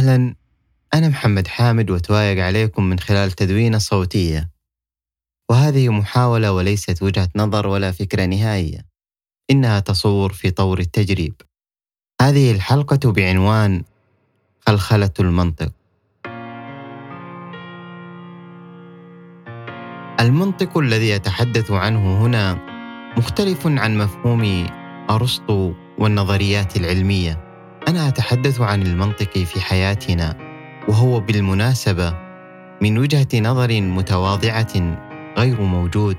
أهلا. أنا محمد حامد وتوايق عليكم من خلال تدوينة صوتية. وهذه محاولة وليست وجهة نظر ولا فكرة نهائية. إنها تصور في طور التجريب. هذه الحلقة بعنوان خلخلة المنطق. المنطق الذي يتحدث عنه هنا مختلف عن مفهوم أرسطو والنظريات العلمية. أنا أتحدث عن المنطق في حياتنا وهو بالمناسبة من وجهة نظر متواضعة غير موجود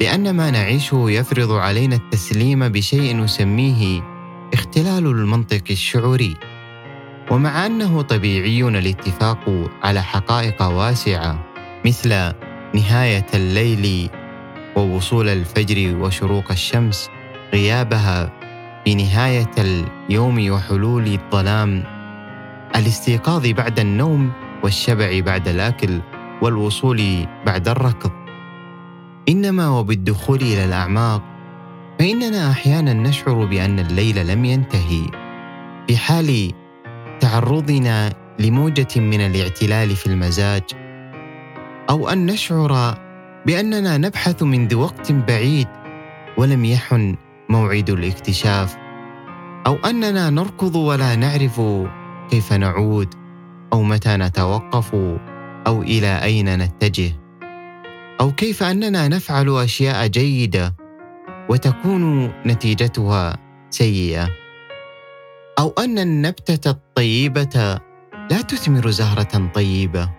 لأن ما نعيشه يفرض علينا التسليم بشيء نسميه اختلال المنطق الشعوري. ومع أنه طبيعي الاتفاق على حقائق واسعة مثل نهاية الليل ووصول الفجر وشروق الشمس غيابها في نهاية اليوم وحلول الظلام. الاستيقاظ بعد النوم والشبع بعد الأكل والوصول بعد الركض. إنما وبالدخول إلى الأعماق فإننا أحيانا نشعر بأن الليل لم ينتهي. في حال تعرضنا لموجة من الاعتلال في المزاج أو أن نشعر بأننا نبحث منذ وقت بعيد ولم يحن موعد الاكتشاف أو أننا نركض ولا نعرف كيف نعود أو متى نتوقف أو إلى أين نتجه أو كيف أننا نفعل أشياء جيدة وتكون نتيجتها سيئة أو أن النبتة الطيبة لا تثمر زهرة طيبة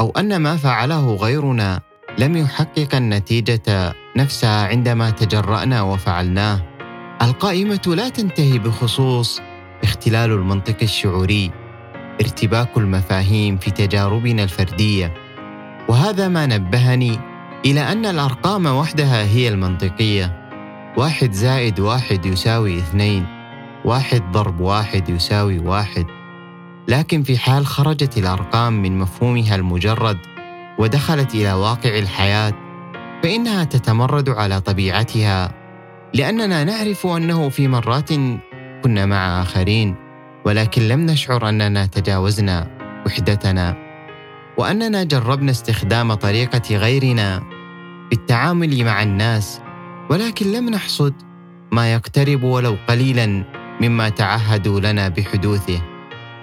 أو أن ما فعله غيرنا لم يحقق النتيجة نفسها عندما تجرأنا وفعلناه القائمة لا تنتهي بخصوص اختلال المنطق الشعوري ارتباك المفاهيم في تجاربنا الفردية. وهذا ما نبهني إلى أن الأرقام وحدها هي المنطقية. واحد زائد واحد يساوي اثنين واحد ضرب واحد يساوي واحد. لكن في حال خرجت الأرقام من مفهومها المجرد ودخلت إلى واقع الحياة فإنها تتمرد على طبيعتها لأننا نعرف أنه في مرات كنا مع آخرين ولكن لم نشعر أننا تجاوزنا وحدتنا وأننا جربنا استخدام طريقة غيرنا في التعامل مع الناس ولكن لم نحصد ما يقترب ولو قليلا مما تعهدوا لنا بحدوثه.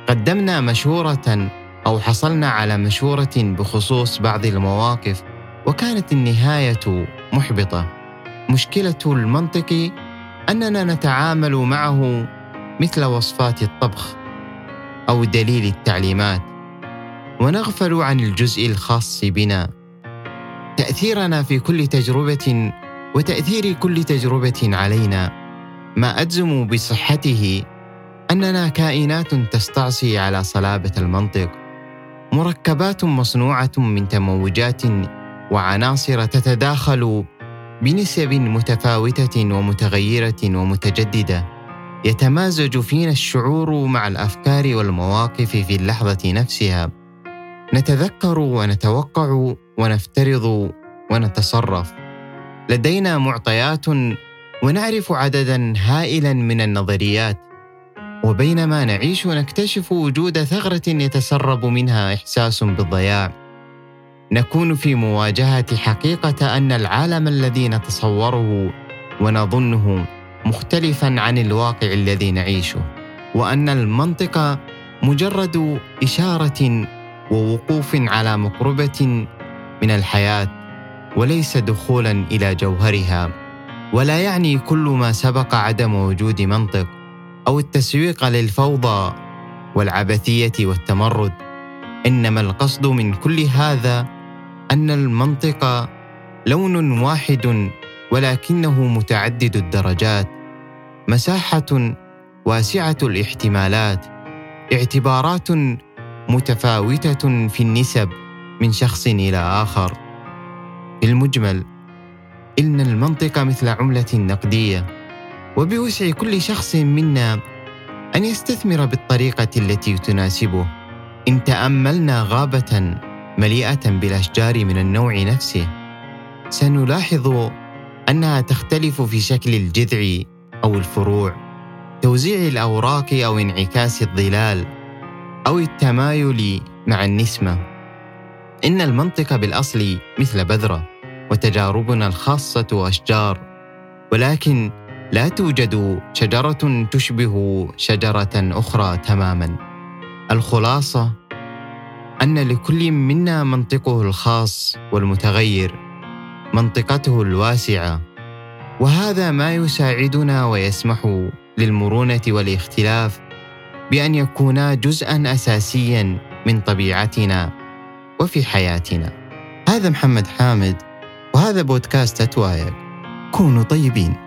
قدمنا مشورة أو حصلنا على مشورة بخصوص بعض المواقف وكانت النهاية محبطة. مشكلة المنطق أننا نتعامل معه مثل وصفات الطبخ أو دليل التعليمات ونغفل عن الجزء الخاص بنا. تأثيرنا في كل تجربة وتأثير كل تجربة علينا ما أجزم بصحته أننا كائنات تستعصي على صلابة المنطق مركبات مصنوعة من تموجات وعناصر تتداخل بنسب متفاوتة ومتغيرة ومتجددة. يتمازج فينا الشعور مع الأفكار والمواقف في اللحظة نفسها. نتذكر ونتوقع ونفترض ونتصرف. لدينا معطيات ونعرف عددا هائلا من النظريات. وبينما نعيش نكتشف وجود ثغرة يتسرب منها إحساس بالضياع. نكون في مواجهة حقيقة أن العالم الذي نتصوره ونظنه مختلفا عن الواقع الذي نعيشه وأن المنطق مجرد إشارة ووقوف على مقربة من الحياة وليس دخولا إلى جوهرها ولا يعني كل ما سبق عدم وجود منطق أو التسويق للفوضى والعبثية والتمرد إنما القصد من كل هذا أن المنطق لون واحد ولكنه متعدد الدرجات مساحة واسعة الاحتمالات اعتبارات متفاوتة في النسب من شخص إلى آخر. في المجمل إن المنطق مثل عملة نقدية وبوسع كل شخص منا أن يستثمر بالطريقة التي تناسبه. إن تأملنا غابة مليئة بالأشجار من النوع نفسه. سنلاحظ أنها تختلف في شكل الجذع أو الفروع توزيع الأوراق أو انعكاس الظلال أو التمايل مع النسمة. إن المنطق بالأصل مثل بذرة وتجاربنا الخاصة أشجار ولكن لا توجد شجرة تشبه شجرة أخرى تماما. الخلاصة أن لكل منا منطقه الخاص والمتغير منطقته الواسعة. وهذا ما يساعدنا ويسمح للمرونة والاختلاف بأن يكونا جزءا أساسيا من طبيعتنا وفي حياتنا. هذا محمد حامد وهذا بودكاست أتوايق كونوا طيبين.